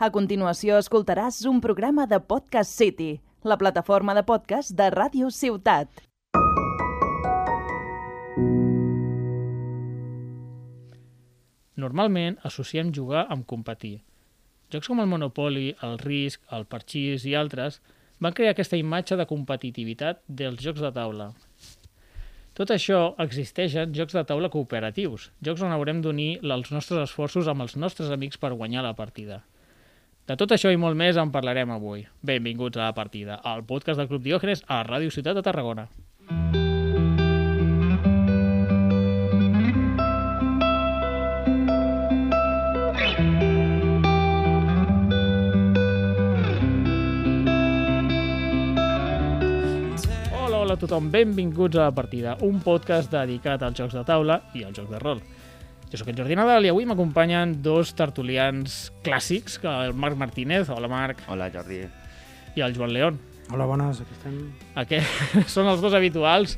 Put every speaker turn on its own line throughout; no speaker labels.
A continuació escoltaràs un programa de Podcast City, la plataforma de podcast de Ràdio Ciutat.
Normalment associem jugar amb competir. Jocs com el Monopoly, el Risk, el Parchís i altres van crear aquesta imatge de competitivitat dels jocs de taula. Tot això existeix en jocs de taula cooperatius, jocs on haurem d'unir els nostres esforços amb els nostres amics per guanyar la partida. De tot això i molt més en parlarem avui. Benvinguts a la partida, al podcast del Club Diògenes a Ràdio Ciutat de Tarragona. Hola, hola a tothom, benvinguts a la partida, un podcast dedicat als jocs de taula i als jocs de rol. Jo sóc en Jordi Nadal i avui m'acompanyen dos tertulians clàssics, que el Marc Martínez, hola Marc,
Hola, Jordi.
i el Joan León.
Hola, bones, aquí estem.
Aquest són els dos habituals,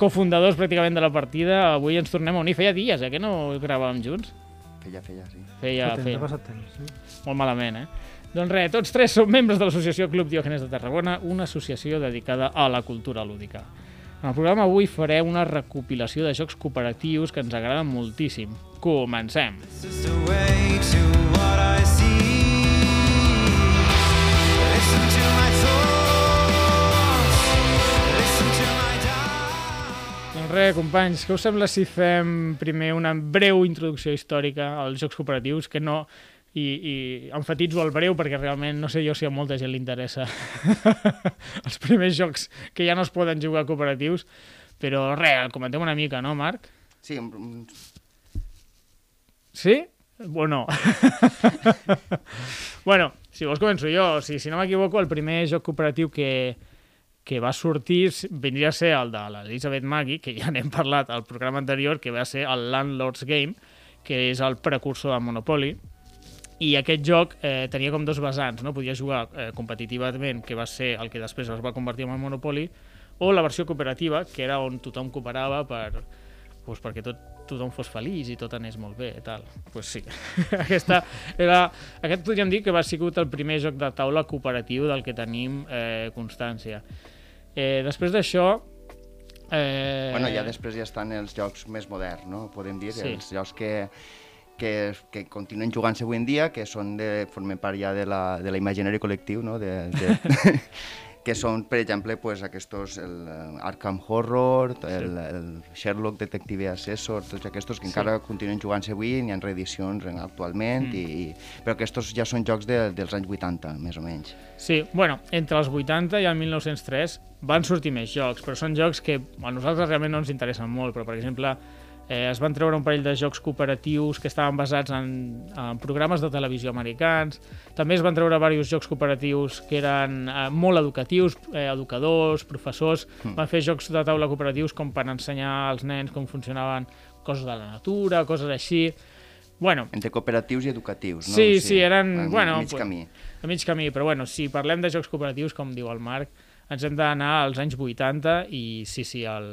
cofundadors pràcticament de la partida. Avui ens tornem a unir. Feia dies, eh, que no gravàvem junts.
Feia, feia, sí.
Feia, feia
ha passat temps. Sí?
molt malament, eh? Doncs res, tots tres som membres de l'associació Club Diògenes de Tarragona, una associació dedicada a la cultura lúdica. En el programa avui farem una recopilació de jocs cooperatius que ens agraden moltíssim. Comencem! Doncs res, companys, què us sembla si fem primer una breu introducció històrica als jocs cooperatius, que no... I, i enfatitzo el breu perquè realment no sé jo si a molta gent li interessa els primers jocs que ja no es poden jugar cooperatius, però res, comentem una mica, no, Marc?
Sí,
Sí? O no? bueno, si vols començo jo. Si, si no m'equivoco, el primer joc cooperatiu que, que va sortir vindria a ser el de l'Elizabeth Maggie, que ja n'hem parlat al programa anterior, que va ser el Landlord's Game, que és el precursor del Monopoly. I aquest joc eh, tenia com dos vessants, no? Podia jugar eh, competitivament, que va ser el que després es va convertir en el Monopoly, o la versió cooperativa, que era on tothom cooperava per, pues, perquè tot, tothom fos feliç i tot anés molt bé i tal. pues sí, Aquesta era, aquest podríem dir que va sigut el primer joc de taula cooperatiu del que tenim eh, constància. Eh, després d'això... Eh,
Bueno, ja després ja estan els jocs més moderns, no? Podem dir,
Sí.
els jocs que, que, que continuen jugant-se avui en dia, que són de, formen part ja de la, de l'imaginari col·lectiu, no? De, de, que són, per exemple, pues, aquests, el eh, Arkham Horror, el, el Sherlock Detective Assessor, tots aquests que
Sí.
encara continuen jugant-se avui, n'hi ha reedicions en- actualment,
Mm.
i, i, però aquests ja són jocs de, dels anys 80, més o menys.
Sí, bueno, entre els 80 i el 1903 van sortir més jocs, però són jocs que a nosaltres realment no ens interessen molt, però per exemple eh, es van treure un parell de jocs cooperatius que estaven basats en, en programes de televisió americans, també es van treure diversos jocs cooperatius que eren eh, molt educatius, eh, educadors, professors, mm. van fer jocs de taula cooperatius com per ensenyar als nens com funcionaven coses de la natura, coses així... Bueno,
Entre cooperatius i educatius, no?
Sí, sí, eren,
a
bueno,
mig camí.
a mig camí, però bueno, si parlem de jocs cooperatius, com diu el Marc, ens hem d'anar als anys 80 i sí, sí, el,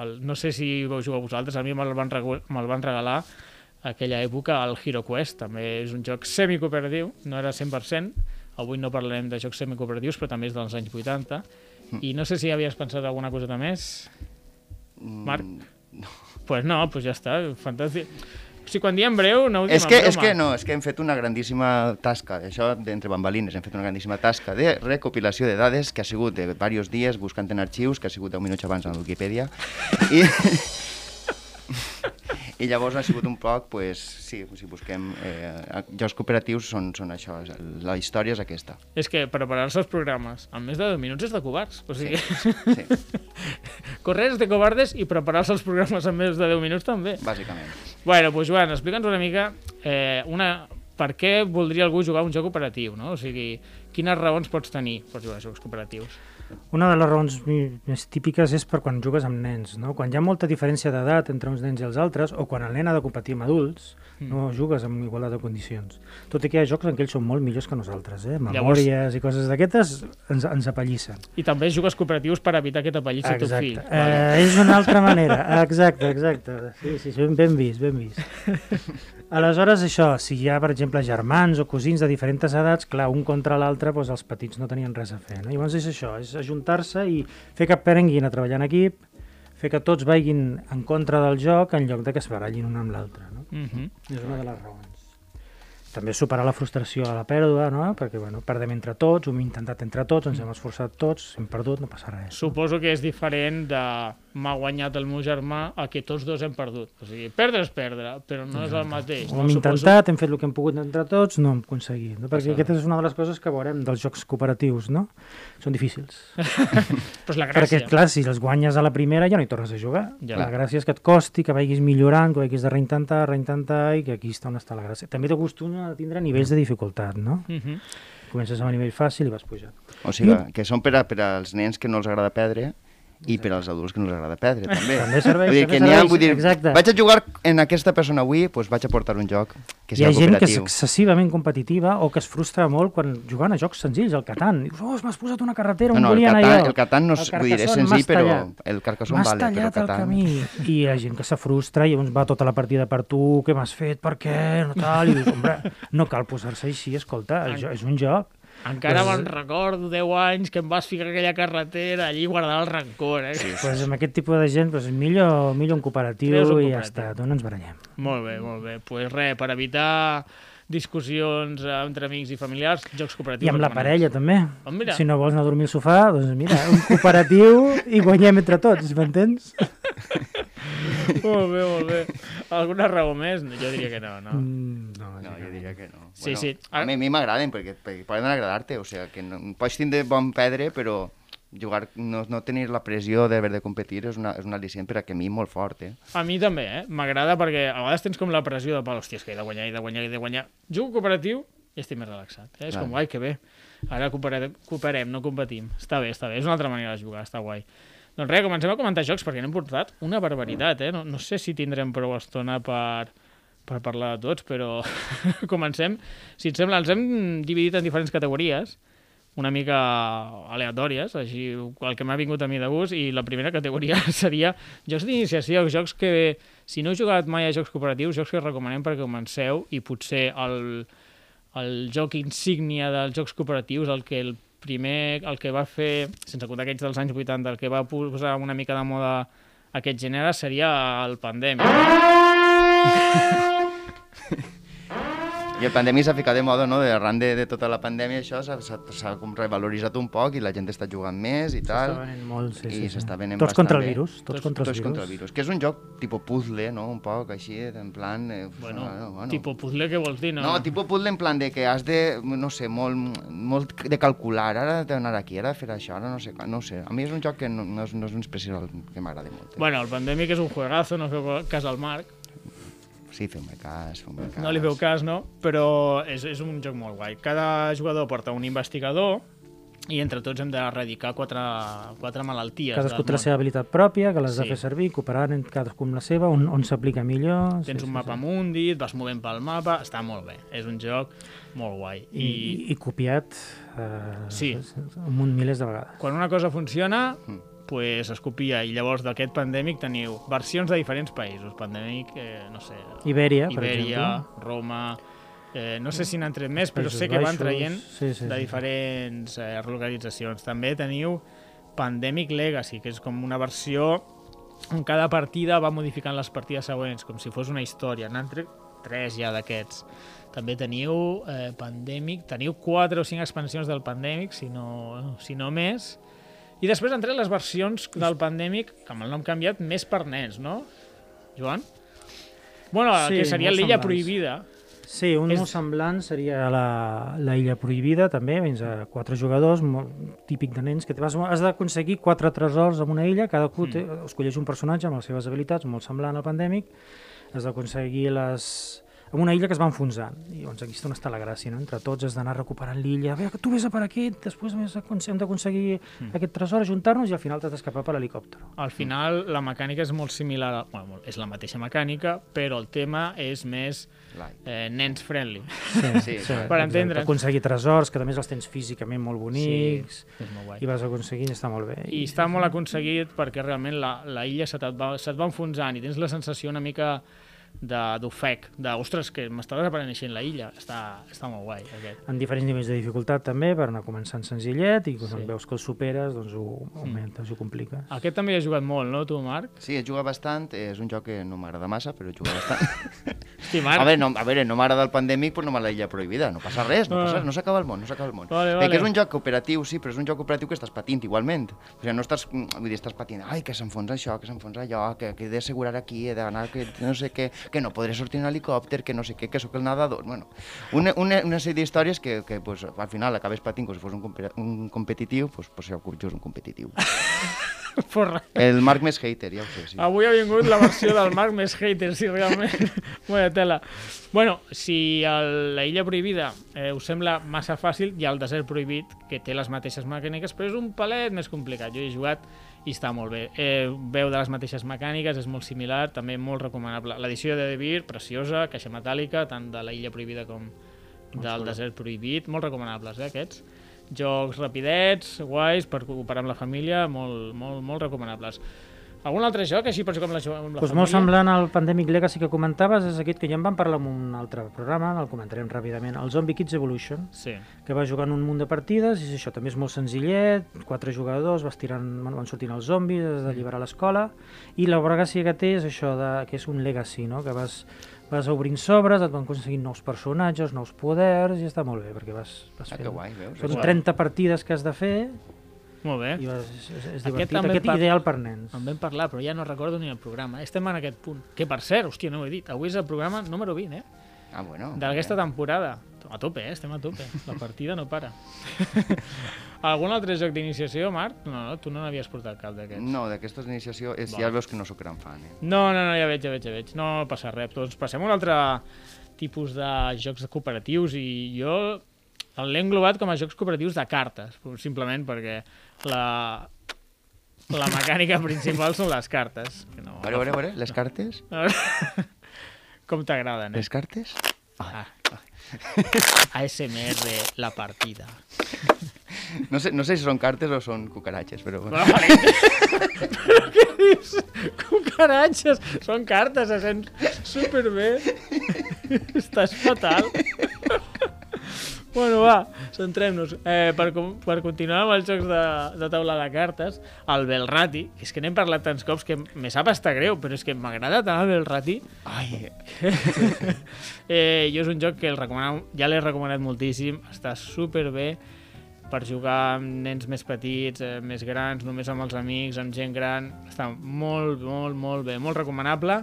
el, no sé si vau jugar vosaltres, a mi me'l van, me'l van regalar aquella època el Hero Quest, també és un joc semicooperatiu, no era 100%, avui no parlarem de jocs semicooperatius, però també és dels anys 80, i no sé si havies pensat alguna coseta més. Marc?
Mm,
pues no, pues ja està, fantàstic. O sigui, quan diem breu, no ho diem
És que,
en
és que no, és que hem fet una grandíssima tasca, això d'entre bambalines, hem fet una grandíssima tasca de recopilació de dades que ha sigut de diversos dies buscant en arxius, que ha sigut 10 minuts abans la Wikipedia, i, i llavors ha sigut un poc, pues, sí, si busquem eh, jocs cooperatius són, són això, la història és aquesta.
És que preparar-se els programes en més de 10 minuts és de covards. O sigui,
Sí,
correr és de covardes i preparar-se els programes en més de 10 minuts també.
bàsicament.
Bueno, doncs Joan, explica'ns una mica eh, una, per què voldria algú jugar un joc cooperatiu, no? O sigui, quines raons pots tenir per jugar a jocs cooperatius?
Una de les raons més típiques és per quan jugues amb nens, no? Quan hi ha molta diferència d'edat entre uns nens i els altres, o quan el nen ha de competir amb adults, no jugues amb igualtat de condicions. Tot i que hi ha jocs en què ells són molt millors que nosaltres, eh? Memòries i coses d'aquestes ens, ens apallissen.
I també jugues cooperatius per evitar que t'apallissi tu fill.
Eh, és una altra manera, exacte, exacte. Sí, sí, ben vist, ben vist. Aleshores, això, si hi ha, per exemple, germans o cosins de diferents edats, clar, un contra l'altre, doncs els petits no tenien res a fer. No? Llavors és això, és ajuntar-se i fer que aprenguin a treballar en equip, fer que tots vagin en contra del joc en lloc de que es barallin un amb l'altre. No?
Mhm.
És una de les raons. També superar la frustració a la pèrdua, no? perquè bueno, perdem entre tots, ho hem intentat entre tots, ens hem esforçat tots, hem perdut, no passa res.
Suposo que és diferent de m'ha guanyat el meu germà a que tots dos hem perdut. O sigui, perdre és perdre, però no és el mateix.
Ho
no?
hem
Suposo-
intentat, hem fet el que hem pogut entre tots, no hem aconseguit. No? Perquè aquesta és una de les coses que veurem dels jocs cooperatius, no? Són difícils.
Però és la
Perquè,
gràcia.
clar, si els guanyes a la primera ja no hi tornes a jugar.
Ja.
La gràcia és que et costi, que vagis millorant, que vagis de reintentar, reintentar, i que aquí està on està la gràcia. També t'acostuma a tindre nivells de dificultat, no?
Mhm.
Comences amb un nivell fàcil i vas pujant.
O sigui, que són per, a, per als nens que no els agrada perdre i per als adults que no els agrada perdre, també.
També serveix,
vull dir, que n'hi ha, vull dir,
exacte.
vaig a jugar en aquesta persona avui, doncs vaig a portar un joc que
Hi
sigui
ha gent que és excessivament competitiva o que es frustra molt quan jugant a jocs senzills, el Catan. Dius, oh, m'has posat una carretera
No,
on
no, el
volia anar jo.
el Catan no és, vull dir, és senzill, però el Carcassonne vale, però el Catan...
camí. I hi ha gent que se frustra i llavors va tota la partida per tu, què m'has fet, per què, no tal, i dius, hombre, no cal posar-se així, escolta, és un joc.
Encara
Pues-
me'n recordo 10 anys que em vas ficar aquella carretera, allí guardar el rancor, eh? Sí.
Pues amb aquest tipus de gent, pues, millor, millor un cooperatiu
un
i ja
cooperatiu.
està, no ens barallem.
Molt bé, molt bé. Doncs pues res, per evitar discussions eh, entre amics i familiars, jocs cooperatius.
I amb la parella, també.
Oh, mira.
Si no vols anar a dormir al sofà, doncs mira, un cooperatiu i guanyem entre tots, m'entens?
Molt bé, molt bé. Alguna raó més? Jo diria que no, no?
Mm, no,
No, jo diria que no.
Sí, sí.
A mi, a mi m'agraden perquè, perquè poden agradar-te, o sigui, que no, pots tindre bon pedre, però jugar, no, no tenir la pressió d'haver de competir és una, és una al·licient per a que a mi molt fort, eh?
A mi també, eh? M'agrada perquè a vegades tens com la pressió de, pal, hòstia, és que he de guanyar, he de guanyar, he de guanyar. Jugo cooperatiu i estic més relaxat. Eh? És
Clar.
com, ai, que bé. Ara cooperem, cooperem, no competim. Està bé, està bé. És una altra manera de jugar, està guai. Doncs res, comencem a comentar jocs perquè n'hem portat una barbaritat, eh? No, no sé si tindrem prou estona per, per parlar de tots, però comencem. Si et sembla, els hem dividit en diferents categories, una mica aleatòries, així el que m'ha vingut a mi de gust, i la primera categoria seria jocs d'iniciació, jocs que, si no heu jugat mai a jocs cooperatius, jocs que recomanem perquè comenceu i potser el, el joc insígnia dels jocs cooperatius, el que el primer, el que va fer, sense comptar aquells dels anys 80, el que va posar una mica de moda aquest gènere seria el Pandemic.
I el pandèmia s'ha ficat de moda, no? De arran de, de tota la pandèmia això s'ha- s'ha s'ha com revaloritzat un poc i la gent està jugant més i tal.
S'està venent molt, sí,
I
sí, sí.
s'està venent
Tots
bastant
contra el virus, tots,
Tots-
contra
Tots
virus.
contra el virus. Que és un joc tipus puzzle, no? Un poc així, en plan... Eh,
Bueno,
bueno, bueno.
tipo puzzle, què vols dir? No,
No, tipus puzzle en plan de que has de, no sé, molt, molt de calcular, ara d'anar aquí, ara de fer això, ara no sé, no sé. A mi és un joc que no, no és, no és un especial que m'agrada molt. Eh?
Bueno, el Pandemic és un juegazo, no feu cas al Marc,
Sí, feu-me cas, feu-me cas.
no li feu cas, no? Però és, és un joc molt guai. Cada jugador porta un investigador i entre tots hem d'erradicar quatre, quatre malalties.
Cadascú té la seva habilitat pròpia, que l'has de
Sí.
fer servir, cooperant en cadascú amb la seva, on, on s'aplica millor.
Tens un mapa mundi, et vas movent pel mapa, està molt bé. És un joc molt guai.
I, i, i copiat eh,
Sí.
un munt milers de vegades.
quan una cosa funciona, pues es copia. I llavors d'aquest Pandemic teniu versions de diferents països. Pandemic, eh, no sé,
Ibèria, per
Ibèria,
exemple.
Roma... Eh, no sé si n'han tret més, però
Països
sé que van traient
sí, sí,
de
sí.
diferents eh, localitzacions. També teniu Pandemic Legacy, que és com una versió on cada partida va modificant les partides següents, com si fos una història. N'han tret tres ja d'aquests. També teniu eh, Pandemic, teniu quatre o cinc expansions del Pandemic, si no, si no més. I després han tret les versions del Pandemic, que amb el nom canviat, més per nens, no? Joan? Bueno,
Sí,
que seria l'illa prohibida.
Sí, un
És-
molt semblant seria la, la Illa Prohibida, també, fins a quatre jugadors, molt típic de nens, que vas, has d'aconseguir quatre tresors en una illa, cadascú té, escolleix un personatge amb les seves habilitats, molt semblant al Pandèmic, has d'aconseguir les, en una illa que es va enfonsant. I llavors aquí és on està la gràcia, no? Entre tots has d'anar recuperant l'illa, a veure, que tu vés a per aquí, després hem d'aconseguir
Mm.
aquest tresor, ajuntar-nos i al final t'has d'escapar per l'helicòpter.
Al final, la mecànica és molt similar, a, bueno, és la mateixa mecànica, però el tema és més eh, nens friendly.
Sí,
Per
exacte.
entendre.
Aconseguir tresors, que més els tens físicament molt bonics,
és molt guai.
i vas aconseguint, està molt bé.
I està molt aconseguit perquè realment la, la illa se, te't va, se't va enfonsant i tens la sensació una mica d'ofec, de, ostres, que m'està desapareixent la illa. Està, està molt guai, aquest.
en diferents nivells de dificultat també, per anar començant senzillet, i quan
Sí.
veus que el superes, doncs ho augmentes, ho compliques.
Aquest també hi has jugat molt, no, tu, Marc?
Sí, he jugat bastant, és un joc que no m'agrada massa, però he jugat bastant.
Hosti, Marc,
A veure, no, a veure, no m'agrada el pandèmic, però no me l'illa prohibida, no passa res, no,
Ah.
passa, no s'acaba el món, no s'acaba el món.
Vale,
Bé,
vale.
que és un joc cooperatiu, sí, però és un joc cooperatiu que estàs patint igualment. O sigui, no estàs, mm, vull dir, estàs patint, ai, que s'enfonsa això, que s'enfonsa allò, que, que he d'assegurar aquí, he d'anar, que no sé què, que no podré sortir en helicòpter, que no sé què, que sóc el nadador. Bueno, una, una, una sèrie d'històries que, que pues, al final acabes patint com si fos un, un competitiu, pues, pues, jo és un competitiu.
porra.
El Marc més hater, ja ho sé, sí.
Avui ha vingut la versió del Marc més hater, si realment... Bona tela. Bueno, si el, la illa prohibida eh, us sembla massa fàcil, hi ha el desert prohibit, que té les mateixes mecàniques, però és un palet més complicat. Jo he jugat i està molt bé. Eh, veu de les mateixes mecàniques, és molt similar, també molt recomanable. L'edició de Devir, preciosa, caixa metàl·lica, tant de la illa prohibida com del desert prohibit, molt recomanables, eh, aquests. Jocs rapidets, guais, per cooperar amb la família, molt, molt, molt recomanables. Algun altre joc, així per jugar amb la, amb la
Pues
família?
molt semblant al Pandemic Legacy que comentaves, és aquest que ja en vam parlar en un altre programa, el comentarem ràpidament, el Zombie Kids Evolution,
Sí.
que va jugant un munt de partides, i això també és molt senzillet, quatre jugadors, vas tirant, bueno, van sortint els zombis, has d'alliberar l'escola, i la gràcia que té és això, de, que és un legacy, no? que vas, vas obrint sobres, et van aconseguint nous personatges, nous poders, i està molt bé, perquè vas, vas
Ah,
fent...
que guai, veus?
Són
guai.
30 partides que has de fer,
Molt bé.
i és, és, és
Aquest
divertit,
també
aquest
par-
ideal per nens.
En vam parlar, però ja no recordo ni el programa. Estem en aquest punt. Que, per cert, hòstia, no ho he dit. Avui és el programa número 20, eh?
Ah, bueno.
D'aquesta temporada. A tope, eh? Estem a tope. La partida no para. Algun altre joc d'iniciació, Marc? No, no, tu no n'havies portat cap d'aquests.
No, d'aquestes d'iniciació, és, ja veus que no sóc gran fan, eh?
No, no, no, ja veig, ja veig, ja veig. No passa res. Doncs passem a un altre tipus de jocs cooperatius i jo l'he englobat com a jocs cooperatius de cartes, simplement perquè la, la mecànica principal són les cartes. Que no,
veure, veure, veure, les cartes?
Com t'agraden, eh?
Les cartes?
Ah. ASMR, la partida.
No sé, no sé si són cartes o són cucaratges, però bueno.
Però què dius? Cucaratges. Són cartes, se sent superbé. Estàs fatal. Bueno, va, centrem-nos. Eh, per, per continuar amb els jocs de, de taula de cartes, el Belrati, és que n'hem parlat tants cops que me sap estar greu, però és que m'agrada tant el Belrati.
Ai,
Eh, jo és un joc que el ja l'he recomanat moltíssim, està superbé per jugar amb nens més petits, eh, més grans, només amb els amics, amb gent gran. Està molt, molt, molt bé, molt recomanable.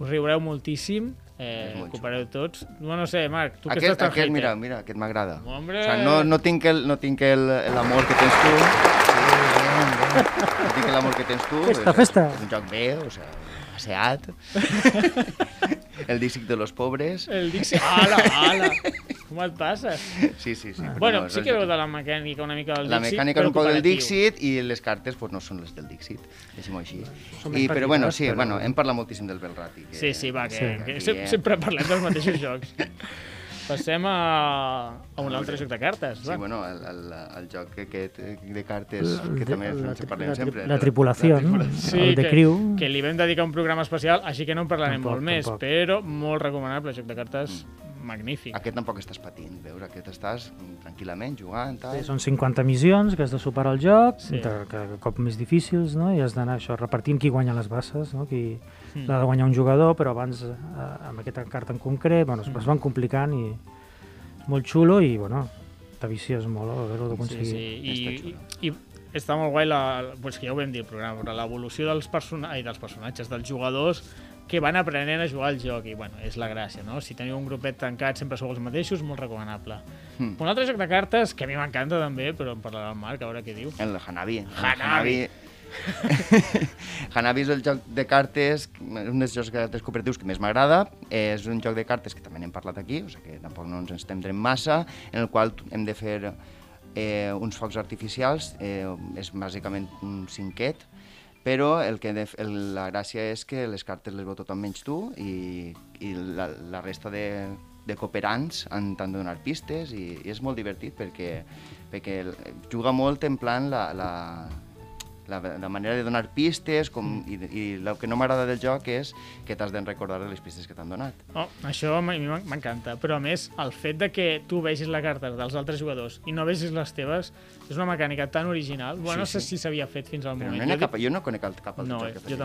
Us riureu moltíssim, eh, coopereu tots. No, no sé, Marc, tu que
aquest,
estàs tan
aquest,
hater.
mira, mira, aquest m'agrada.
Hombre.
O sea, no, no tinc el, no tinc el, l'amor que tens tu. Sí. No tinc l'amor que tens tu.
Festa,
és,
festa.
És un joc bé, o sea, aseat. el díxic de los pobres.
El Dixie... Ala, ala! Com et passes?
Sí, sí, sí. però
Bueno,
no,
sí
el
que veu de la mecànica una mica del
La
Dixit,
mecànica és
però
un poc del. Dixit i les cartes pues, no són les del Dixit, deixem-ho així. I,
més
però bueno, sí,
però-
bueno, hem parlat moltíssim del Belrati. Que,
Sí, sí, va, que,
Sí.
que
aquí,
sem
eh?
sempre parlem dels mateixos jocs. Passem a, a un altre joc de cartes.
Sí,
va.
bueno, el, el, el joc aquest de cartes
El
que
de-
també
la
ens parlem
la
sempre.
la tripulació, no?
Sí,
el de
que,
Crew.
que li vam dedicar un programa especial, així que no en parlarem
Tampoc,
molt més,
tampoc.
però molt recomanable, joc de cartes magnífic.
Aquest tampoc estàs patint, veus? Aquest estàs tranquil·lament jugant, tal.
Sí, són 50 missions que has de superar el joc,
Sí.
sí. cada cop més difícils, no? i has d'anar això repartint qui guanya les basses, no? qui
Mm.
l'ha de guanyar un jugador, però abans eh, amb aquesta carta en concret bueno, es,
Mm.
es van complicant i és molt xulo i bueno, t'avicies molt a haver-ho
Sí,
d'aconseguir.
sí, i,
Està
i,
xulo.
i està molt guai, la, pues que ja ho vam dir al programa, però l'evolució dels, persona ai, dels personatges, dels jugadors, que van aprenent a jugar al joc, i bueno, és la gràcia, no? Si teniu un grupet tancat sempre sou els mateixos, molt recomanable.
Mm.
Un altre joc de cartes, que a mi m'encanta també, però en parlarà el Marc, a veure què diu.
El Hanabi. El
Hanabi.
Hanabi és el joc de cartes, un dels jocs de cartes cooperatius que més m'agrada. És un joc de cartes que també n'hem parlat aquí, o sigui que tampoc no ens estendrem massa, en el qual hem de fer eh, uns focs artificials, eh, és bàsicament un cinquet, però el que de, el, la gràcia és que les cartes les veu tothom menys tu i, i la, la resta de, de cooperants han t'han de donar pistes i, i és molt divertit perquè, perquè juga molt en plan la, la, la, la manera de donar pistes com, i, i el que no m'agrada del joc és que t'has de recordar de les pistes que t'han donat.
Oh, això a mi m'en- m'encanta, però a més el fet de que tu vegis la carta dels altres jugadors i no vegis les teves és una mecànica tan original. Bueno, no
Sí,
sé
sí.
si s'havia fet fins al
Però
moment.
no,
Jo
cap, jo no conec cap altre
No,
joc que faci
jo
això.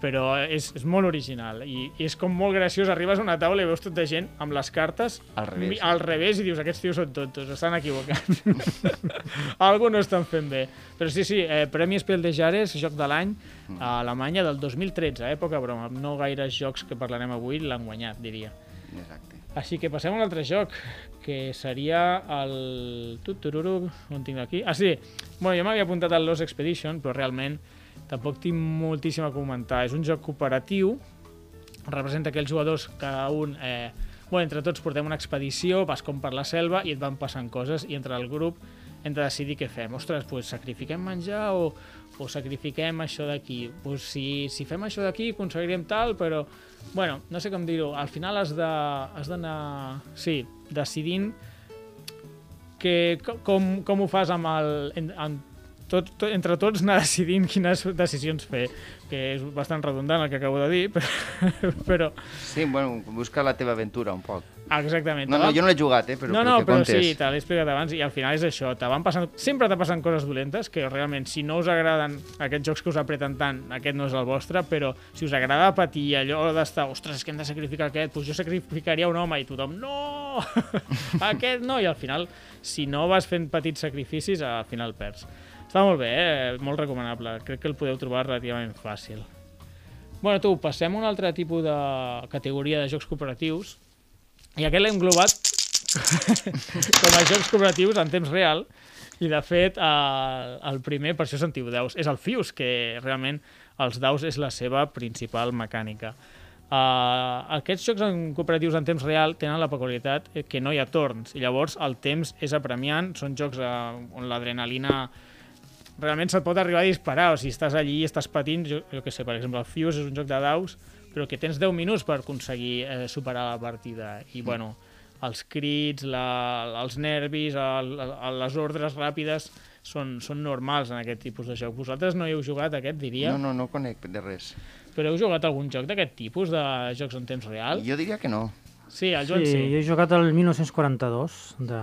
Però és, és molt original i, i és com molt graciós. Arribes a una taula i veus tota gent amb les cartes
Al revés.
mi- al revés i dius, aquests tios són tontos, estan equivocats. Algo no estan fent bé. Però sí, sí, eh, Premi Spiel de Jahres, joc de l'any,
Mm.
a Alemanya del 2013, eh, poca broma. No gaires jocs que parlarem avui l'han guanyat, diria.
Exacte.
Així que passem a un altre joc, que seria el... Tutururu, on tinc aquí? Ah, sí. Bueno, jo m'havia apuntat al Lost Expedition, però realment tampoc tinc moltíssim a comentar. És un joc cooperatiu, representa aquells jugadors, cada un... Eh, bueno, entre tots portem una expedició, vas com per la selva i et van passant coses i entre el grup hem de decidir què fem. Ostres, pues, sacrifiquem menjar o, o sacrifiquem això d'aquí. Pues, si, si fem això d'aquí aconseguirem tal, però... Bueno, no sé com dir-ho. Al final has de- d'anar... Sí, decidint que, co- com, com ho fas amb el... Amb tot, tot, entre tots anar decidint quines decisions fer, que és bastant redundant el que acabo de dir, però... però
Sí, bueno, busca la teva aventura un poc.
exactament.
No, no, jo no l'he jugat, eh, però,
no, no, però
comptes.
sí, te l'he explicat abans i al final és això, te van passant, sempre te passen coses dolentes que realment si no us agraden aquests jocs que us apreten tant, aquest no és el vostre, però si us agrada patir allò d'estar, ostres, és que hem de sacrificar aquest, doncs jo sacrificaria un home i tothom, no, aquest no, i al final, si no vas fent petits sacrificis, al final perds. Està molt bé, eh? molt recomanable, crec que el podeu trobar relativament fàcil. Bueno, tu, passem a un altre tipus de categoria de jocs cooperatius, i aquest l'hem englobat com a jocs cooperatius en temps real i de fet el, el primer, per això sentiu daus, és el Fius, que realment els daus és la seva principal mecànica. Uh, aquests jocs en cooperatius en temps real tenen la peculiaritat que no hi ha torns i llavors el temps és apremiant, són jocs uh, on l'adrenalina realment se't pot arribar a disparar, o si estàs allí i estàs patint, jo, jo què sé, per exemple, el Fuse és un joc de daus, però que tens 10 minuts per aconseguir eh, superar la partida. I, bueno, els crits, la, els nervis, el, el, les ordres ràpides són, són normals en aquest tipus de joc. Vosaltres no hi heu jugat aquest, diria,
No, no, no conec de res.
però heu jugat algun joc d'aquest tipus de jocs en temps real?
Jo diria que no.
Sí, el Joan
sí,
sí.
jo he jugat el 1942 de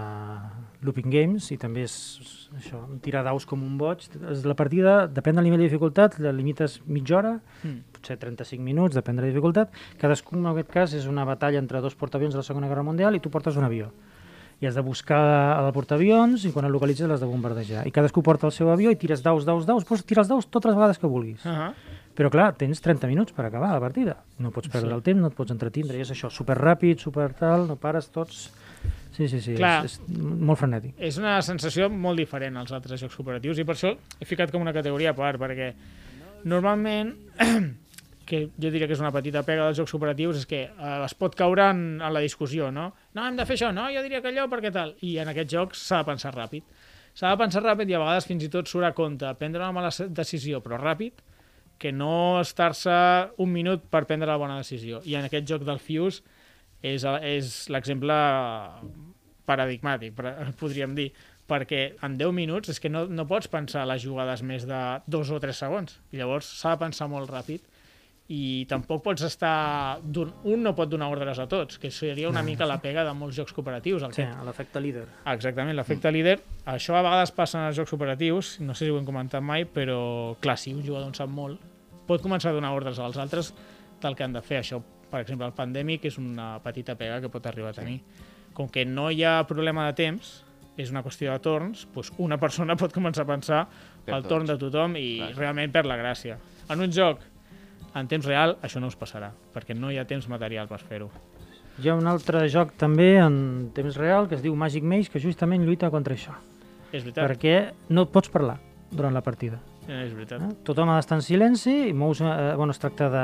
Looping Games i també és això, tirar daus com un boig. La partida, depèn del nivell de dificultat, la limites mitja hora,
Mm.
potser 35 minuts, depèn de la dificultat. Cadascun, en aquest cas, és una batalla entre dos portaavions de la Segona Guerra Mundial i tu portes un avió. I has de buscar el portaavions i quan el localitzes l'has de bombardejar. I cadascú porta el seu avió i tires daus, daus, daus, pots tirar els daus totes les vegades que vulguis.
Uh -huh.
Però clar, tens 30 minuts per acabar la partida. No pots perdre
Sí.
el temps, no et pots entretindre. I és això, super ràpid, super tal, no pares tots... Sí, sí, sí,
Clar.
és, és molt frenètic.
és una sensació molt diferent als altres jocs cooperatius i per això he ficat com una categoria a part, perquè normalment, que jo diria que és una petita pega dels jocs cooperatius, és que eh, es pot caure en, en la discussió, no? No, hem de fer això, no? Jo diria que allò, perquè tal? I en aquests jocs s'ha de pensar ràpid. S'ha de pensar ràpid i a vegades fins i tot surt a compte prendre una mala decisió, però ràpid, que no estar-se un minut per prendre la bona decisió. I en aquest joc del Fuse és, és l'exemple paradigmàtic, podríem dir, perquè en 10 minuts és que no, no pots pensar les jugades més de dos o tres segons, i llavors s'ha de pensar molt ràpid i tampoc pots estar... d'un- Un no pot donar ordres a tots, que seria una
No,
mica la pega de molts jocs cooperatius. El
Sí,
que
l'efecte líder.
Ah, Exactament, l'efecte líder. Això a vegades passa en els jocs operatius, no sé si ho hem comentat mai, però clar, si un jugador en sap molt, pot començar a donar ordres als altres del que han de fer. Això, per exemple, el Pandemic és una petita pega que pot arribar a tenir. Com que no hi ha problema de temps, és una qüestió de torns, doncs una persona pot començar a pensar
Per
el
tots.
torn de tothom i
Clar.
realment perd la gràcia. En un joc en temps real això no us passarà, perquè no hi ha temps material per fer-ho.
Hi ha un altre joc també en temps real que es diu Magic Maze que justament lluita contra això.
És veritat.
Perquè no et pots parlar durant la partida.
Eh, és veritat.
Eh? Tothom ha d'estar en silenci i mous, eh, bueno, es tracta de...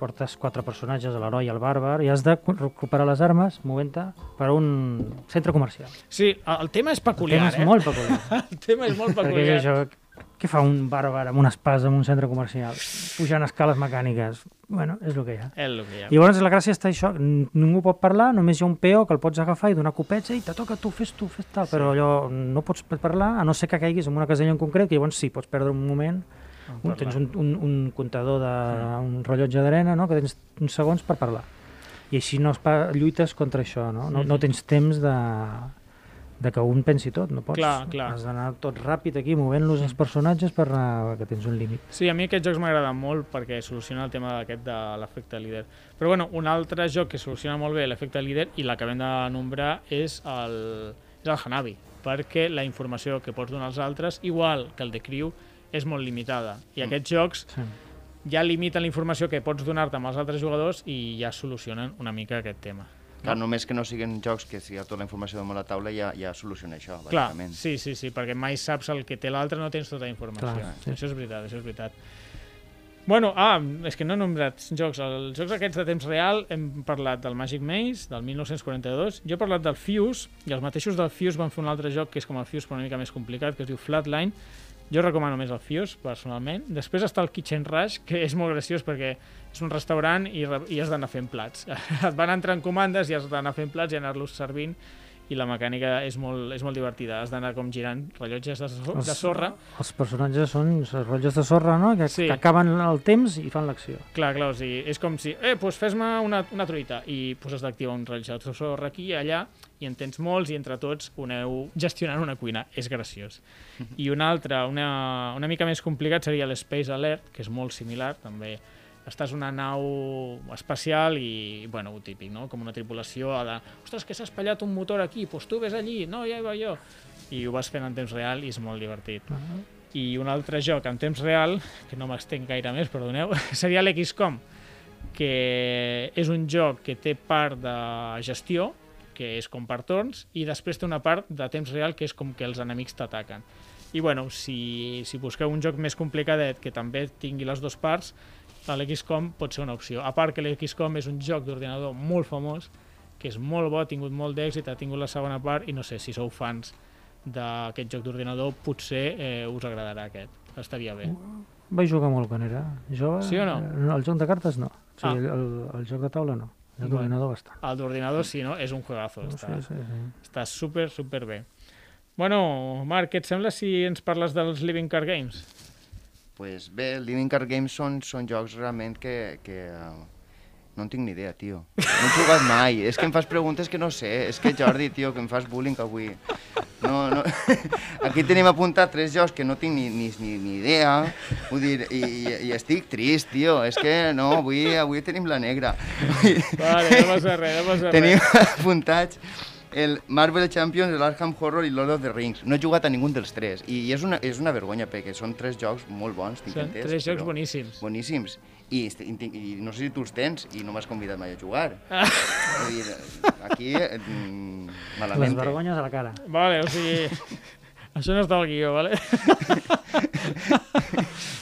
portes quatre personatges, l'heroi i el bàrbar, i has de recuperar les armes movent-te per un centre comercial.
Sí, el el tema és
El
peculiar,
tema és
eh?
molt peculiar.
El tema és molt
perquè
peculiar.
és això, què fa un bàrbar amb una espasa en un centre comercial? Pujant escales mecàniques. Bueno, és el que hi ha.
És el que hi ha.
I llavors la gràcia està això, ningú pot parlar, només hi ha un peó que el pots agafar i donar copets, i te toca tu, fes tu, fes tal, però allò no pots parlar, a no ser que caiguis en una casella en concret, que llavors sí, pots perdre un moment, un, tens un, un, un comptador de un rellotge d'arena, no? que tens uns segons per parlar. I així no es pa, lluites contra això, no? No, no tens temps de, de que un pensi tot, no pots.
Clar, clar.
Has d'anar tot ràpid aquí, movent-los els personatges per anar, que tens un límit.
Sí, a mi aquests jocs m'agraden molt perquè soluciona el tema d'aquest de l'efecte líder. Però bueno, un altre joc que soluciona molt bé l'efecte líder i l'acabem de nombrar és el, és el Hanabi, perquè la informació que pots donar als altres, igual que el de Crew, és molt limitada. I aquests jocs
Sí.
ja limiten la informació que pots donar-te amb els altres jugadors i ja solucionen una mica aquest tema.
Clar, només que no siguin jocs que si hi ha tota la informació damunt la taula ja, ja soluciona això,
Clar,
bàsicament.
sí, sí, sí, perquè mai saps el que té l'altre, no tens tota la informació.
Clar, sí.
Això és veritat, això és veritat. Bueno, ah, és que no he nombrat jocs. Els jocs aquests de temps real hem parlat del Magic Maze, del 1942. Jo he parlat del Fuse, i els mateixos del Fuse van fer un altre joc que és com el Fuse però una mica més complicat, que es diu Flatline. Jo recomano més el Fuse, personalment. Després està el Kitchen Rush, que és molt graciós perquè és un restaurant i, i has d'anar fent plats. Et van entrant comandes i has d'anar fent plats i anar-los servint i la mecànica és molt, és molt divertida. Has d'anar com girant rellotges de, so de sorra.
Els personatges són rotlles de sorra, no? Que,
Sí.
que acaben el temps i fan l'acció.
Clar, clar, o sigui, és com si, eh, doncs fes-me una, una truita i pues, has d'activar un rellotge de sorra aquí i allà i en tens molts i entre tots ho aneu gestionant una cuina. És graciós. I un altre, una, una mica més complicat seria l'Space Alert, que és molt similar, també estàs en una nau espacial i, bueno, ho típic, no? Com una tripulació ha de... Ostres, que s'ha espatllat un motor aquí, doncs tu ves allí, no, ja hi va jo. I ho vas fent en temps real i és molt divertit. I un altre joc en temps real, que no m'estenc gaire més, perdoneu, seria l'XCOM, que és un joc que té part de gestió, que és com per torns, i després té una part de temps real, que és com que els enemics t'ataquen. I bueno, si, si busqueu un joc més complicadet que també tingui les dues parts, l'XCOM pot ser una opció. A part que l'XCOM és un joc d'ordinador molt famós, que és molt bo, ha tingut molt d'èxit, ha tingut la segona part, i no sé, si sou fans d'aquest joc d'ordinador, potser eh, us agradarà aquest. Estaria bé.
Vaig jugar molt quan era jove.
Sí o no?
Eh, El joc de cartes no. O sigui,
Ah.
el, el joc de taula no. El d'ordinador bastant.
El d'ordinador, sí, no? És un juegazo.
Sí,
Està,
sí, sí.
està super, super bé. Bueno, Marc, què et sembla si ens parles dels Living Card Games?
Pues bé, Living Card Games són, són jocs realment que, que uh, no en tinc ni idea, tio. No he jugat mai. És que em fas preguntes que no sé. És que Jordi, tio, que em fas bullying avui. No, no. Aquí tenim apuntat tres jocs que no tinc ni, ni, ni, ni idea. Vull dir, i, i, i estic trist, tio. És que no, avui, avui tenim la negra.
Vale, no passa res, no passa
Tenim
res.
apuntats el Marvel Champions, l'Arkham Horror i Lord of the Rings. No he jugat a ningun dels tres. I és una, és una vergonya, perquè són tres jocs molt bons, tinc
Són
entès.
tres jocs
però
boníssims.
Boníssims. I, i, I no sé si tu els tens i no m'has convidat mai a jugar.
Ah.
Dir, aquí, mm,
Les
malament.
vergonyes a la cara.
Vale, o sigui... Això no està al guió, vale?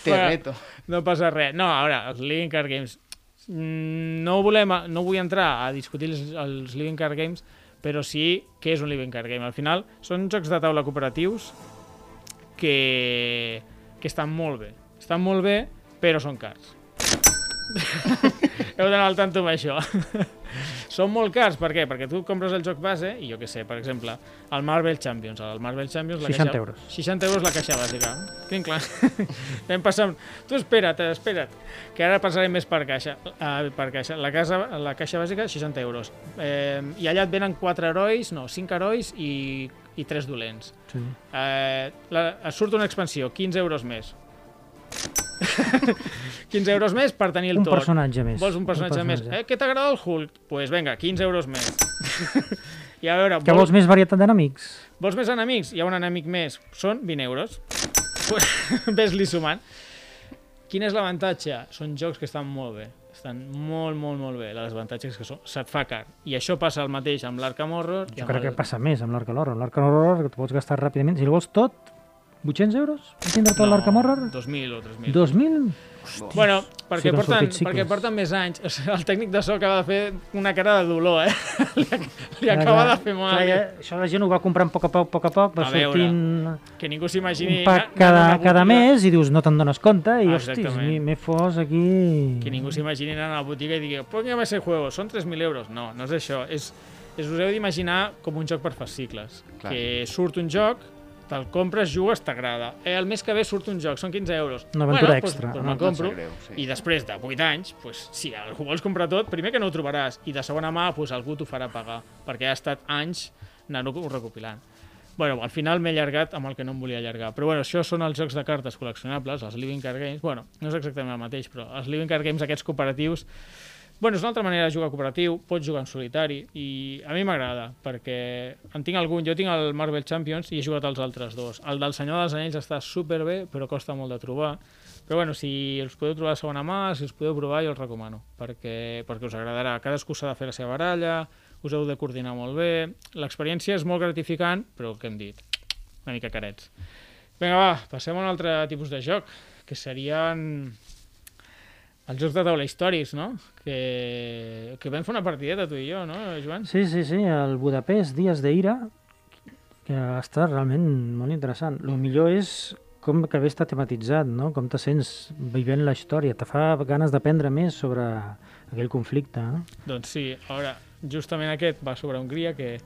Te
Bueno,
reto.
No passa res. No, a veure, els Living Card Games... mm, No, volem, no vull entrar a discutir els, els Living Card Games, però sí què és un Living Card Game. Al final, són jocs de taula cooperatius que, que estan molt bé. Estan molt bé, però són cars. Heu d'anar al tanto amb això. Són molt cars, per què? Perquè tu compres el joc base, i jo què sé, per exemple, el Marvel Champions. El Marvel Champions... La
60
caixa,
euros.
60 euros la caixa bàsica. Quin clar. Vam passar... Tu espera't, espera't, que ara passarem més per caixa. Uh, per caixa. La, casa, la caixa bàsica, 60 euros. Eh, I allà et venen 4 herois, no, 5 herois i, i 3 dolents.
Sí.
Eh, la, surt una expansió, 15 euros més. 15 euros més per tenir el
Un
torn.
personatge més.
Vols un personatge, més? Eh, què t'agrada el Hulk? Doncs pues vinga, 15 euros més. I a veure,
Que vols més varietat d'enemics?
Vols més enemics? Hi ha un enemic més. Són 20 euros. Ves-li sumant. Quin és l'avantatge? Són jocs que estan molt bé. Estan molt, molt, molt bé. El desavantatge és que són, se't fa car. I això passa el mateix amb l'Arkham Horror.
Jo crec
el...
que passa més amb l'Arkham Horror. L'Arkham Horror que t'ho pots gastar ràpidament. Si el vols tot, 800 euros? Va tindre tot l'Arkham Horror?
2.000 o 3.000.
2.000?
Bueno, perquè,
han
porten,
sortit
perquè porten més anys. O sigui, el tècnic de so acaba de fer una cara de dolor, eh? li, li
Clar,
acaba
clar.
de fer mal.
Clar, ja, això la gent ho va comprant a poc a poc, a poc a poc, va
A veure,
sortint
Que ningú s'imagini...
un pack cada,
a
cada mes i dius, no te'n dones compte, i
Ah,
hostis,
exactament.
m'he- m'he fos aquí...
Que ningú s'imagini anar a la botiga i digui póngame ese juego, són 3.000 euros. No, no és això. És, és us heu d'imaginar com un joc per fascicles.
Clar.
Que surt un joc, te'l compres, jugues, t'agrada. Eh, el mes que ve surt un joc, són 15 euros.
Una aventura
bueno,
extra.
Doncs, doncs
No,
me'l compro.
no greu, sí.
I després de 8 anys, pues, si el vols comprar tot, primer que no ho trobaràs. I de segona mà, pues, algú t'ho farà pagar. Perquè ha estat anys anant-ho recopilant. Bueno, al final m'he allargat amb el que no em volia allargar. Però bueno, això són els jocs de cartes col·leccionables, els Living Card Games. Bueno, no és exactament el mateix, però els Living Card Games aquests cooperatius Bueno, és una altra manera de jugar cooperatiu, pots jugar en solitari, i a mi m'agrada, perquè en tinc algun, jo tinc el Marvel Champions i he jugat els altres dos. El del Senyor dels Anells està superbé, però costa molt de trobar. Però bueno, si els podeu trobar de segona mà, si els podeu provar, jo els recomano, perquè, perquè us agradarà. Cadascú s'ha de fer la seva baralla, us heu de coordinar molt bé, l'experiència és molt gratificant, però el que hem dit, una mica carets. Vinga, va, passem a un altre tipus de joc, que serien els jocs de taula històrics, no? Que, que vam fer una partideta, tu i jo, no, Joan?
Sí, sí, sí, el Budapest, Dies de Ira, que està realment molt interessant. El millor és com que bé està tematitzat, no? com te sents vivint la història, te fa ganes d'aprendre més sobre aquell conflicte. No?
Doncs sí, ara, justament aquest va sobre Hongria, que,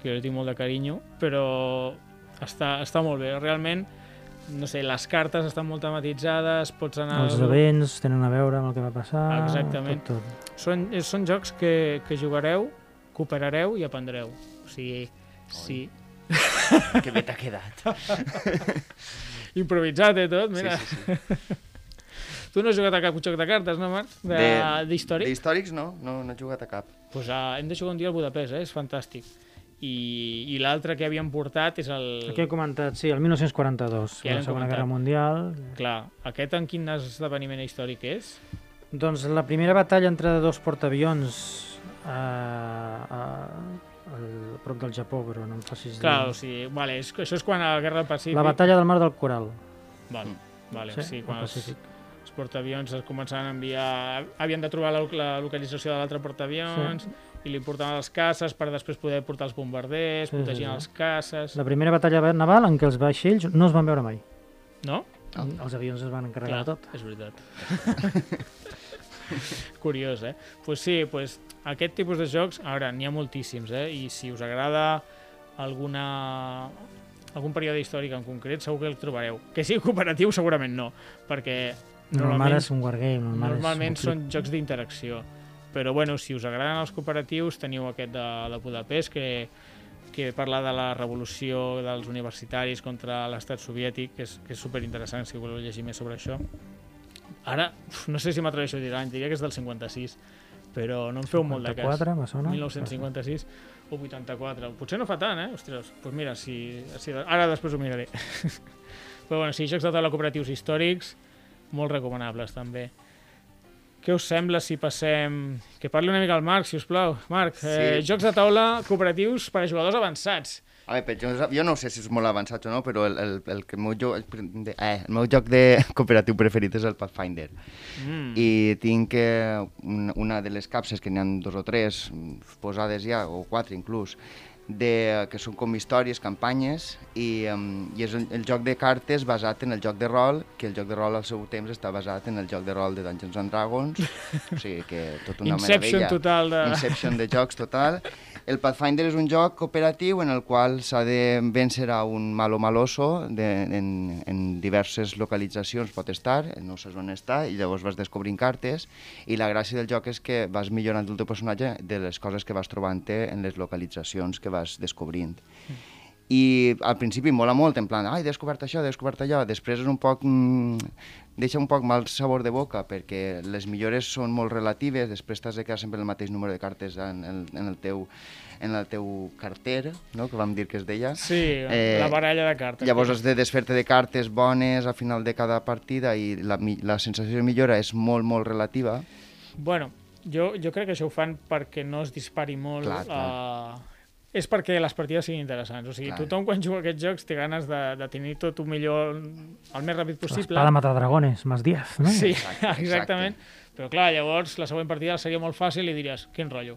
que jo li tinc molt de carinyo, però està, està molt bé. Realment, no sé, les cartes estan molt tematitzades, pots anar...
Els events tenen a veure amb el que va passar.
Exactament.
Tot, tot.
Són, són jocs que, que jugareu, cooperareu i aprendreu. O sigui, sí.
Que bé t'ha quedat.
Improvisat, eh, tot, mira.
Sí, sí, sí.
Tu no has jugat a cap joc de cartes, no, Marc? De-
De-
D'històric?
D'històrics no, no, no he jugat a cap.
pues, uh, hem de jugar un dia al Budapest, eh? és fantàstic. I, i l'altre que havíem portat és el...
Aquí he comentat, sí, el 1942,
Ja
la Segona
comentat.
Guerra Mundial.
Clar, aquest en quin esdeveniment històric és?
Doncs la primera batalla entre dos portaavions a, a, a, a prop del Japó, però no em facis
Clar, o
dir.
sigui, vale, és, això és quan a la Guerra del Pacífic...
La batalla del Mar del Coral.
Vale, vale, sí,
sí,
quan els, els portaavions es començaven a enviar... Havien de trobar la, la localització de l'altre portaavions sí. I li portaven les caces per després poder portar els bombarders,
Sí, sí,
protegint
sí.
els caces...
La primera batalla naval en què els vaixells no es van veure mai.
No?
Ah.
Els avions es van encarregar de tot.
és veritat. Curiós, eh? Pues sí, pues aquest tipus de jocs, a veure, n'hi ha moltíssims, eh? I si us agrada alguna algun període històric en concret, segur que el trobareu. Que sigui cooperatiu, segurament no, perquè
Normal
normalment,
és un wargame. Normal
normalment
és un
són jocs d'interacció. Però bueno, si us agraden els cooperatius, teniu aquest de, de Budapest, que, que parla de la revolució dels universitaris contra l'estat soviètic, que és, que és superinteressant si voleu llegir més sobre això. Ara, no sé si m'atreveixo a dir l'any, diria que és del 56, però no em feu molt de cas.
54, me sona.
1956 o 84. Potser no fa tant, eh? Ostres, doncs mira, si, si, ara després ho miraré. Però bueno, sí, jocs de taula cooperatius històrics, molt recomanables també. Què us sembla si passem... Que parli una mica el Marc, si us plau. Marc, eh,
Sí.
jocs de taula cooperatius per a jugadors avançats.
A veure, jo, jo no sé si és molt avançat o no, però el, el, el, que el, meu, joc, el, eh, el meu joc de cooperatiu preferit és el Pathfinder.
Mm.
I tinc eh, una, una de les capses, que n'hi ha dos o tres mm, posades ja, o quatre inclús, de, que són com històries, campanyes, i, um, i és el, el joc de cartes basat en el joc de rol, que el joc de rol al seu temps està basat en el joc de rol de Dungeons and Dragons, o sigui que tot una
Inception
meravella.
total de...
Inception de jocs total. El Pathfinder és un joc cooperatiu en el qual s'ha de vèncer a un malo maloso de, en, en diverses localitzacions pot estar, no saps on està, i llavors vas descobrint cartes, i la gràcia del joc és que vas millorant el teu personatge de les coses que vas trobant-te en les localitzacions que vas descobrint. I al principi mola molt, en plan, ai, he descobert això, he descobert allò, després és un poc... Mm, deixa un poc mal sabor de boca, perquè les millores són molt relatives, després t'has de quedar sempre el mateix número de cartes en el, en el, teu, en el teu carter, no? que vam dir que es deia.
Sí,
Eh,
la baralla de cartes.
Llavors has de desfer-te de cartes bones al final de cada partida i la, la sensació de millora és molt, molt relativa.
Bueno, jo, jo crec que això ho fan perquè no es dispari molt
Clar, clar.
a... és perquè les partides siguin interessants. O sigui,
Clar.
tothom quan juga a aquests jocs té ganes de, de tenir tot el millor, el més ràpid possible.
L'espada mata dragones, más 10, no?
Sí,
Exacte, exacte.
exactament. Però clar, llavors la següent partida seria molt fàcil i diries, quin rotllo.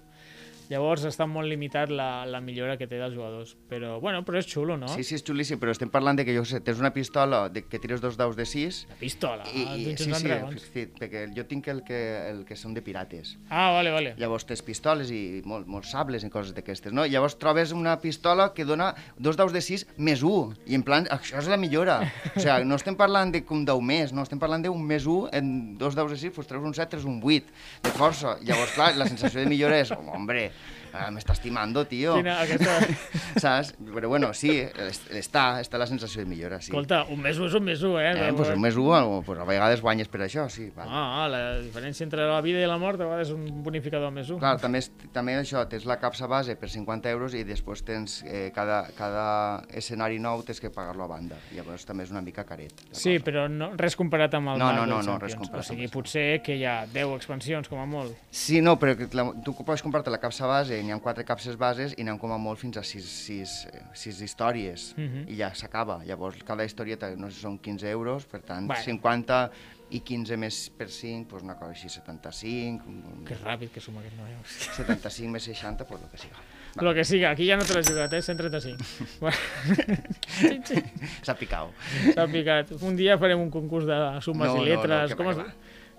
Llavors està molt limitat la, la millora que té dels jugadors. Però, bueno, però és xulo, no?
Sí, sí, és xulíssim, però estem parlant de que, jo sé, tens una pistola de, que tires dos daus de 6
La pistola,
i, i sí, sí, sí, perquè jo tinc el que, el que són de pirates.
Ah, vale, vale.
Llavors tens pistoles i molt, molts sables i coses d'aquestes, no? Llavors trobes una pistola que dona dos daus de 6 més 1, i en plan, això és la millora. O sigui, no estem parlant de un 10 més, no, estem parlant d'un més 1, en dos daus de 6, doncs treus un 7, treus un 8, de força. Llavors, clar, la sensació de millora és, hombre, eh, m'està estimando, tio.
Quina, aquesta...
Saps? Però bueno, sí, est- està, està la sensació de millora, sí.
Escolta, un més 1 és un més 1, eh?
Eh, pues un més 1, pues a vegades guanyes per això, sí. Val.
Ah, la diferència entre la vida i la mort a vegades és un bonificador més 1.
Clar, també, és, també això, tens la capsa base per 50 euros i després tens eh, cada, cada escenari nou tens que pagar-lo a banda. Llavors també és una mica caret.
Sí,
cosa.
però no, res comparat amb el
No, no, no, no, res comparat
O sigui, potser que hi ha 10 expansions, com a molt.
Sí, no, però que la, tu pots comprar-te la capsa base, n'hi ha quatre capses bases i ha com a molt fins a sis, sis, sis històries
Mhm.
i ja s'acaba. Llavors cada historieta, no sé, són 15 euros, per tant,
Bueno.
50 i 15 més per 5, doncs una cosa així, 75, un-
Que ràpid que suma aquest noi.
75 més 60, doncs el que siga.
Lo que siga, aquí ja no te l'has jugat, eh? 135. Bueno, sí, sí,
S'ha picat.
s'ha picat. Un dia farem un concurs de sumes
No,
i
no,
lletres.
no, que
Com
va,
es...
va.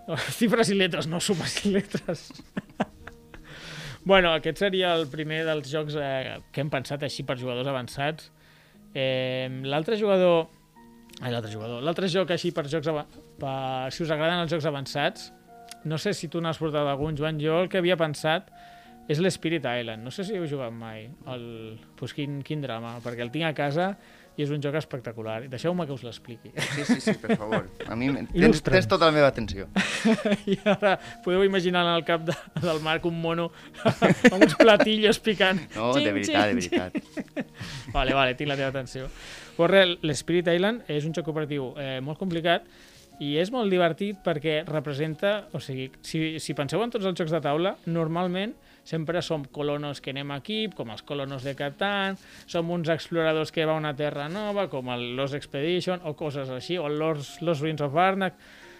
No, Cifres i lletres, no sumes i lletres. bueno, aquest seria el primer dels jocs eh, que hem pensat així per jugadors avançats. Eh, l'altre jugador... Ai, l'altre jugador. L'altre joc així per jocs... Per, si us agraden els jocs avançats, no sé si tu n'has portat algun, Joan. Jo el que havia pensat és l'Spirit Island. No sé si heu jugat mai. El... Pues quin, quin drama, perquè el tinc a casa i és un joc espectacular. Deixeu-me que us l'expliqui.
Sí, sí, sí, per favor. A mi tens, tens tota la meva atenció.
I ara podeu imaginar en el cap de, del Marc un mono amb uns platillos picant.
No, de veritat, de veritat.
Vale, vale, tinc la teva atenció. Pues res, l'Spirit Island és un joc cooperatiu eh, molt complicat i és molt divertit perquè representa, o sigui, si, si penseu en tots els jocs de taula, normalment sempre som colonos que anem a equip, com els colonos de Catan, som uns exploradors que va a una terra nova, com el Lost Expedition, o coses així, o Lost, Lost Ruins of Arnak.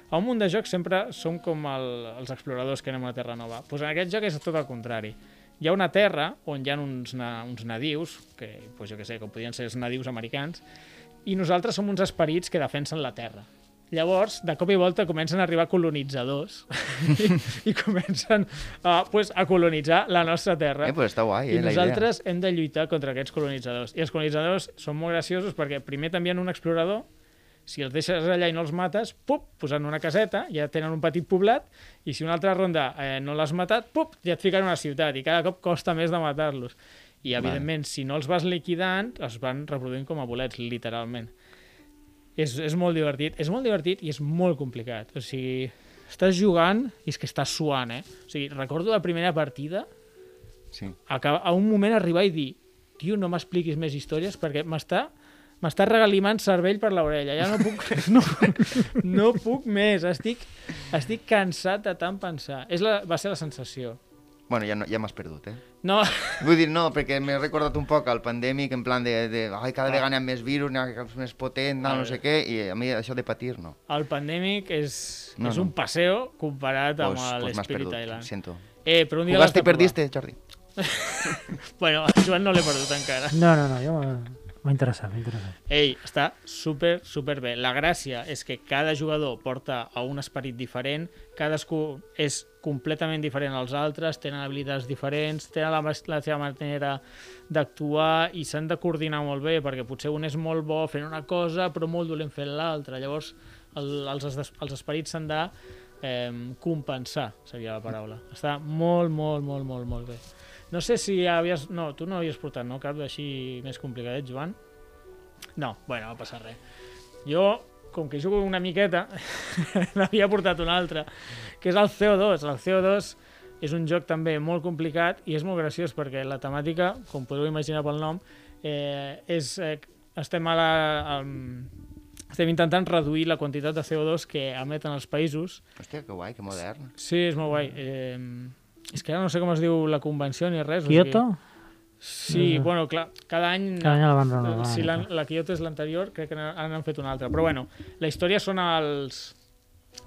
A un munt de jocs sempre som com el, els exploradors que anem a una terra nova. Pues en aquest joc és tot el contrari. Hi ha una terra on hi ha uns, na, uns nadius, que pues jo que sé, com podien ser els nadius americans, i nosaltres som uns esperits que defensen la terra. Llavors, de cop i volta comencen a arribar colonitzadors i, i comencen a, pues, a colonitzar la nostra terra.
Eh, pues està guai, eh,
I
la idea.
nosaltres hem de lluitar contra aquests colonitzadors. I els colonitzadors són molt graciosos perquè primer t'envien un explorador, si els deixes allà i no els mates, pup, posen una caseta, ja tenen un petit poblat, i si una altra ronda eh, no l'has matat, pup, ja et fiquen una ciutat, i cada cop costa més de matar-los. I, evidentment, si no els vas liquidant, es van reproduint com a bolets, literalment. És, és molt divertit, és molt divertit i és molt complicat. O sigui, estàs jugant i és que estàs suant, eh? O sigui, recordo la primera partida,
Sí.
a, a un moment arribar i dir tio, no m'expliquis més històries perquè m'està m'està regalimant cervell per l'orella. Ja no puc, no, no puc més. Estic, estic cansat de tant pensar. És la, va ser la sensació.
Bueno, ja, no, ja m'has perdut, eh?
No,
Vull dir, no, perquè m'he recordat un poc el pandèmic, en plan de, de ai, cada vegada hi ha més virus, ha més potent, no, no sé què, i a mi això de patir, no.
el pandèmic és,
No,
és
no.
un paseo comparat amb
Pues, pues m'has
l'Spirit
perdut,
Island.
siento.
Eh, però un dia l'has
Jugaste
de
i perdiste, Jordi?
Bueno, a Joan no l'he perdut encara.
No, no, no, jo m'ha interessat.
Ei, està super, super bé. La gràcia és que cada jugador porta a un esperit diferent, cadascú és completament diferent als altres, tenen habilitats diferents, tenen la, la seva manera d'actuar i s'han de coordinar molt bé, perquè potser un és molt bo fent una cosa, però molt dolent fent l'altra. Llavors, el, els, els esperits s'han de eh, compensar, seria la paraula. Està molt, molt, molt, molt, molt bé. No sé si havies... No, tu no havies portat, no? Cap així més complicadet, Joan? No, bueno, no passa res. Jo, com que jugo una miqueta, n'havia portat un altre, que és el CO2. El CO2 és un joc també molt complicat i és molt graciós perquè la temàtica, com podeu imaginar pel nom, eh, és, eh, estem a la... A, estem intentant reduir la quantitat de CO2 que emeten els països
Hòstia, que guai, que modern.
Sí, és molt guai. Eh, és que ara no sé com es diu la convenció ni res. o
Kyoto?
Sigui, Sí,
Mhm.
bueno, clar, cada any...
Cada any la van renovar.
Si la, la Kyoto és l'anterior, crec que n'han han fet una altra. Però bueno, la història són els...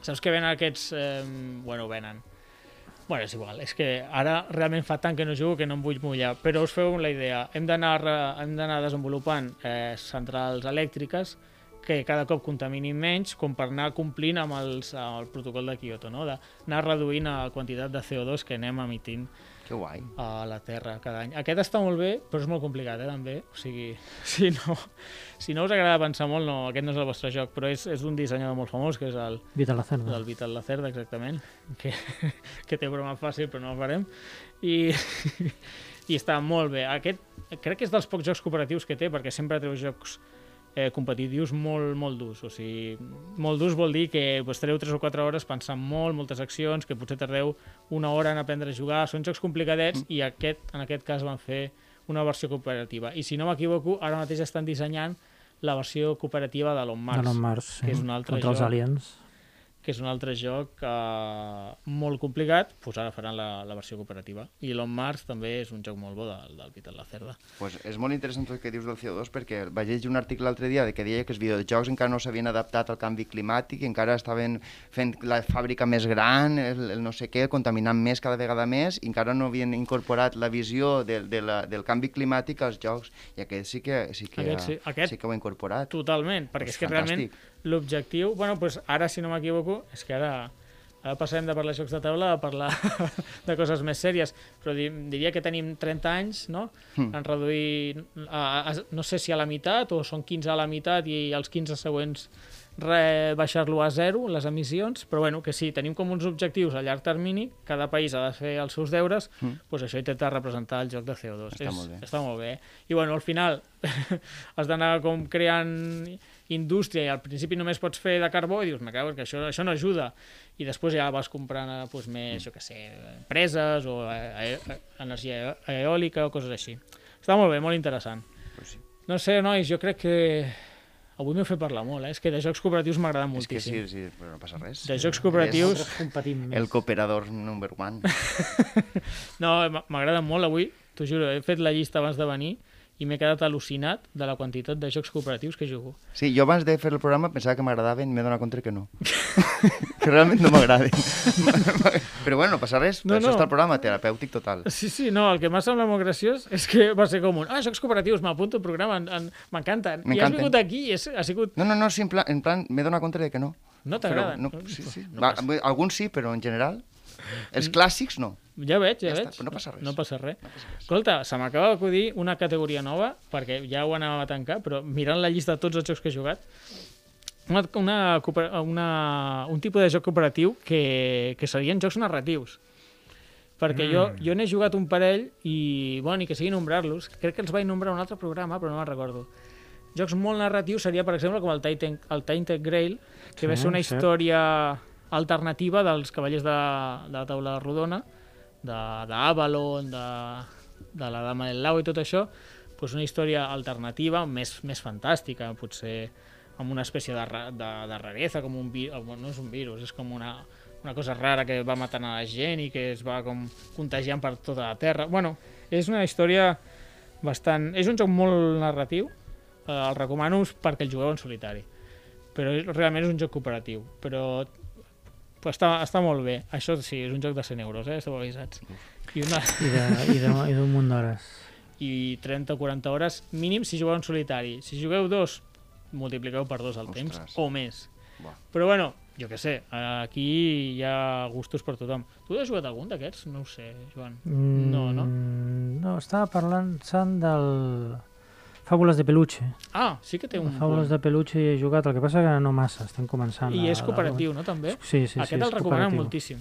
Saps que venen aquests... Eh, bueno, venen. Bueno, és igual, és que ara realment fa tant que no jugo que no em vull mullar, però us feu la idea. Hem d'anar desenvolupant eh, centrals elèctriques que cada cop contaminin menys com per anar complint amb els, amb el protocol de Kyoto, no? d'anar reduint la quantitat de CO2 que anem emitint
Que guai.
a la Terra cada any. Aquest està molt bé, però és molt complicat, eh, també. O sigui, si no, si no us agrada pensar molt, no, aquest no és el vostre joc, però és, és un dissenyador molt famós, que és el,
Vital la cerda.
del Vital Lacerda, exactament, que, que té broma fàcil, però no la farem. I, i està molt bé. Aquest crec que és dels pocs jocs cooperatius que té, perquè sempre treu jocs eh, competitius molt, molt durs. O sigui, molt durs vol dir que pues, treu 3 o 4 hores pensant molt, moltes accions, que potser tardeu una hora en aprendre a jugar. Són jocs complicadets i aquest, en aquest cas van fer una versió cooperativa. I si no m'equivoco, ara mateix estan dissenyant la versió cooperativa de l'On Mars,
De Mars, sí.
que és un altre
Contra els
joc.
aliens.
Que és un altre joc eh, molt complicat, doncs ara faran la, la versió cooperativa. I l'On Mars també és un joc molt bo del, del Vital Lacerda.
Pues és molt interessant el que dius del CO2 perquè vaig llegir un article l'altre dia de que deia que els videojocs encara no s'havien adaptat al canvi climàtic, encara estaven fent la fàbrica més gran, el, el no sé què, contaminant més cada vegada més, i encara no havien incorporat la visió de, de la, del canvi climàtic als jocs. I aquest sí que, sí que,
Aquest sí, aquest-
sí que ho ha incorporat.
Totalment, perquè
Pues
és que realment
fantàstic.
L'objectiu... Bueno, doncs ara, si no m'equivoco, és que ara, ara passarem de parlar de jocs de taula a parlar de coses més sèries, però di, diria que tenim 30 anys, no?
Hmm.
En reduir, a, a, no sé si a la meitat o són 15 a la meitat i els 15 següents re, baixar-lo a zero, les emissions, però bueno, que sí, tenim com uns objectius a llarg termini, cada país ha de fer els seus deures,
Mm.
doncs això intenta representar el joc de CO2.
Està
és,
molt bé.
Està molt bé. I bueno, al final has d'anar com creant indústria i al principi només pots fer de carbó i dius, me cago, que això, això no ajuda. I després ja vas comprant eh, doncs, més, jo què sé, empreses o eh, eh, energia eòlica o coses així. Està molt bé, molt interessant.
Pues sí.
No sé, nois, jo crec que avui m'heu fet parlar molt, eh? És que de jocs cooperatius m'agraden
És que sí,
moltíssim.
sí, però no passa res.
De jocs cooperatius,
competim més.
El cooperador number one.
no, m- m'agraden molt avui, t'ho juro, he fet la llista abans de venir i m'he quedat al·lucinat de la quantitat de jocs cooperatius que jugo.
Sí, jo abans de fer el programa pensava que m'agradaven i m'he donat compte que no. que realment no m'agraden. Però bueno, no passa res,
No,
per això
no.
està el programa terapèutic total.
Sí, sí, no, el que m'ha semblat molt graciós és que va ser com un, ah, jocs cooperatius, m'apunto al programa, en- en- m'encanten. I has vingut aquí i és, ha sigut...
No, no, no, sí, en plan, en plan m'he donat compte de que no.
No t'agraden?
No, sí, sí.
No
Va, alguns sí, però en general... Els clàssics no.
Ja veig, ja,
Ja
veig.
està, però no passa res.
No passa res. Escolta, se m'acaba d'acudir una categoria nova, perquè ja ho anàvem a tancar, però mirant la llista de tots els jocs que he jugat, una, una, una, un tipus de joc cooperatiu que, que serien jocs narratius. Perquè jo, jo n'he jugat un parell i, bueno, i que sigui nombrar-los, crec que els vaig nombrar en un altre programa, però no me'n recordo. Jocs molt narratius seria, per exemple, com el Titan, el Tainted Grail, que
Sí,
va ser una
cert.
història alternativa dels Cavallers de, de la Taula Rodona, de- d'Avalon, de, de la Dama del Lau i tot això, doncs una història alternativa, més, més fantàstica, potser amb una espècie de, de, de rareza, com un virus, no és un virus, és com una, una cosa rara que va matant a la gent i que es va com contagiant per tota la Terra. Bueno, és una història bastant... És un joc molt narratiu, eh, el recomano perquè el jugueu en solitari, però realment és un joc cooperatiu, però però està, està molt bé. Això sí, és un joc de 100 euros, eh? Esteu avisats. I, una,
I de- i de- i d'un munt d'hores.
I 30 o 40 hores mínim si jugueu en solitari. Si jugueu dos, multipliqueu per dos el
Ostres.
temps o més.
Buah.
Però bueno, jo què sé, aquí hi ha gustos per tothom. Tu has jugat algun d'aquests? No ho sé, Joan. No, no?
Mm, No, estava parlant sant del... Fàbules de peluche.
Ah, sí que té un
Fàbules
punt.
de peluche he jugat, el que passa que no massa, estem començant.
I
a-
és
a-
cooperatiu, no, també?
Sí, sí, sí.
Aquest el
cooperatiu.
moltíssim.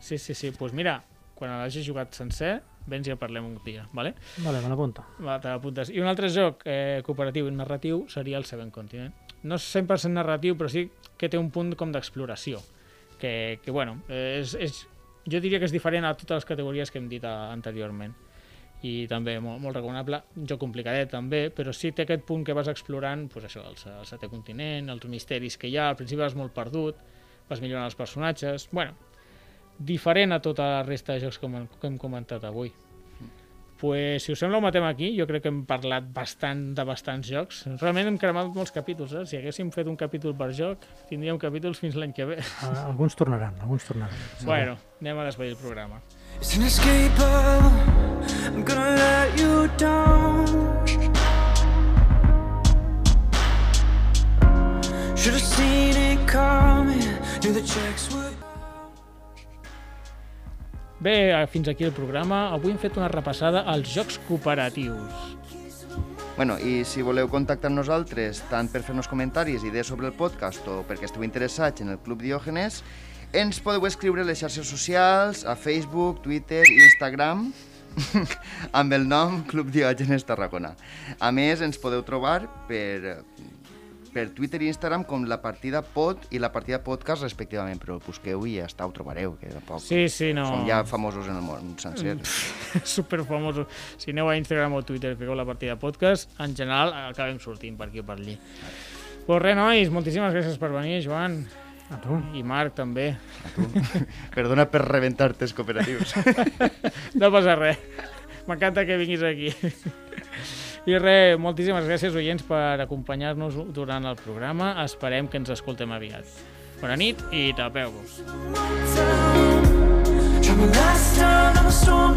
Sí, sí, sí. Doncs pues mira, quan l'hagis jugat sencer, vens i en parlem un dia, vale?
Vale, me l'apunto.
Va, te l'apuntes. I un altre joc eh, cooperatiu i narratiu seria el Seven Continent. No és 100% narratiu, però sí que té un punt com d'exploració. Que, que bueno, eh, és, és, jo diria que és diferent a totes les categories que hem dit a, anteriorment. I també molt, molt recomanable, un joc complicadet també, però sí té aquest punt que vas explorant, doncs això, el, el setè continent, els misteris que hi ha, al principi vas molt perdut, vas millorant els personatges, bueno, diferent a tota la resta de jocs que hem, que hem comentat avui. pues, si us sembla, ho matem aquí. Jo crec que hem parlat bastant de bastants jocs. Realment hem cremat molts capítols, eh? Si haguéssim fet un capítol per joc, tindríem capítols fins l'any que ve.
Ah, Alguns tornaran, alguns tornaran.
Bueno, anem a despedir el programa.
It's inescapable. I'm gonna let you down. Should have seen it coming. Knew the checks would.
Bé, eh, fins aquí el programa. Avui hem fet una repassada als jocs cooperatius.
Bueno, i si voleu contactar amb nosaltres, tant per fer-nos comentaris, idees sobre el podcast o perquè esteu interessats en el Club Diògenes, ens podeu escriure a les xarxes socials, a Facebook, Twitter, Instagram, amb el nom Club Diògenes Tarragona. A més, ens podeu trobar per, per Twitter i Instagram com la partida pod i la partida podcast respectivament, però busqueu i ja està, ho trobareu, que tampoc
Sí, sí, no.
som ja famosos en el món sencer.
super famosos. Si aneu a Instagram o Twitter i fiqueu la partida podcast, en general acabem sortint per aquí o per allí. Pues res, nois, moltíssimes gràcies per venir, Joan.
A tu.
I Marc, també.
Perdona per rebentar-te els cooperatius.
No passa res. M'encanta que vinguis aquí. I res, moltíssimes gràcies, oients, per acompanyar-nos durant el programa. Esperem que ens escoltem aviat. Bona nit i tapeu-vos.
Last time on a storm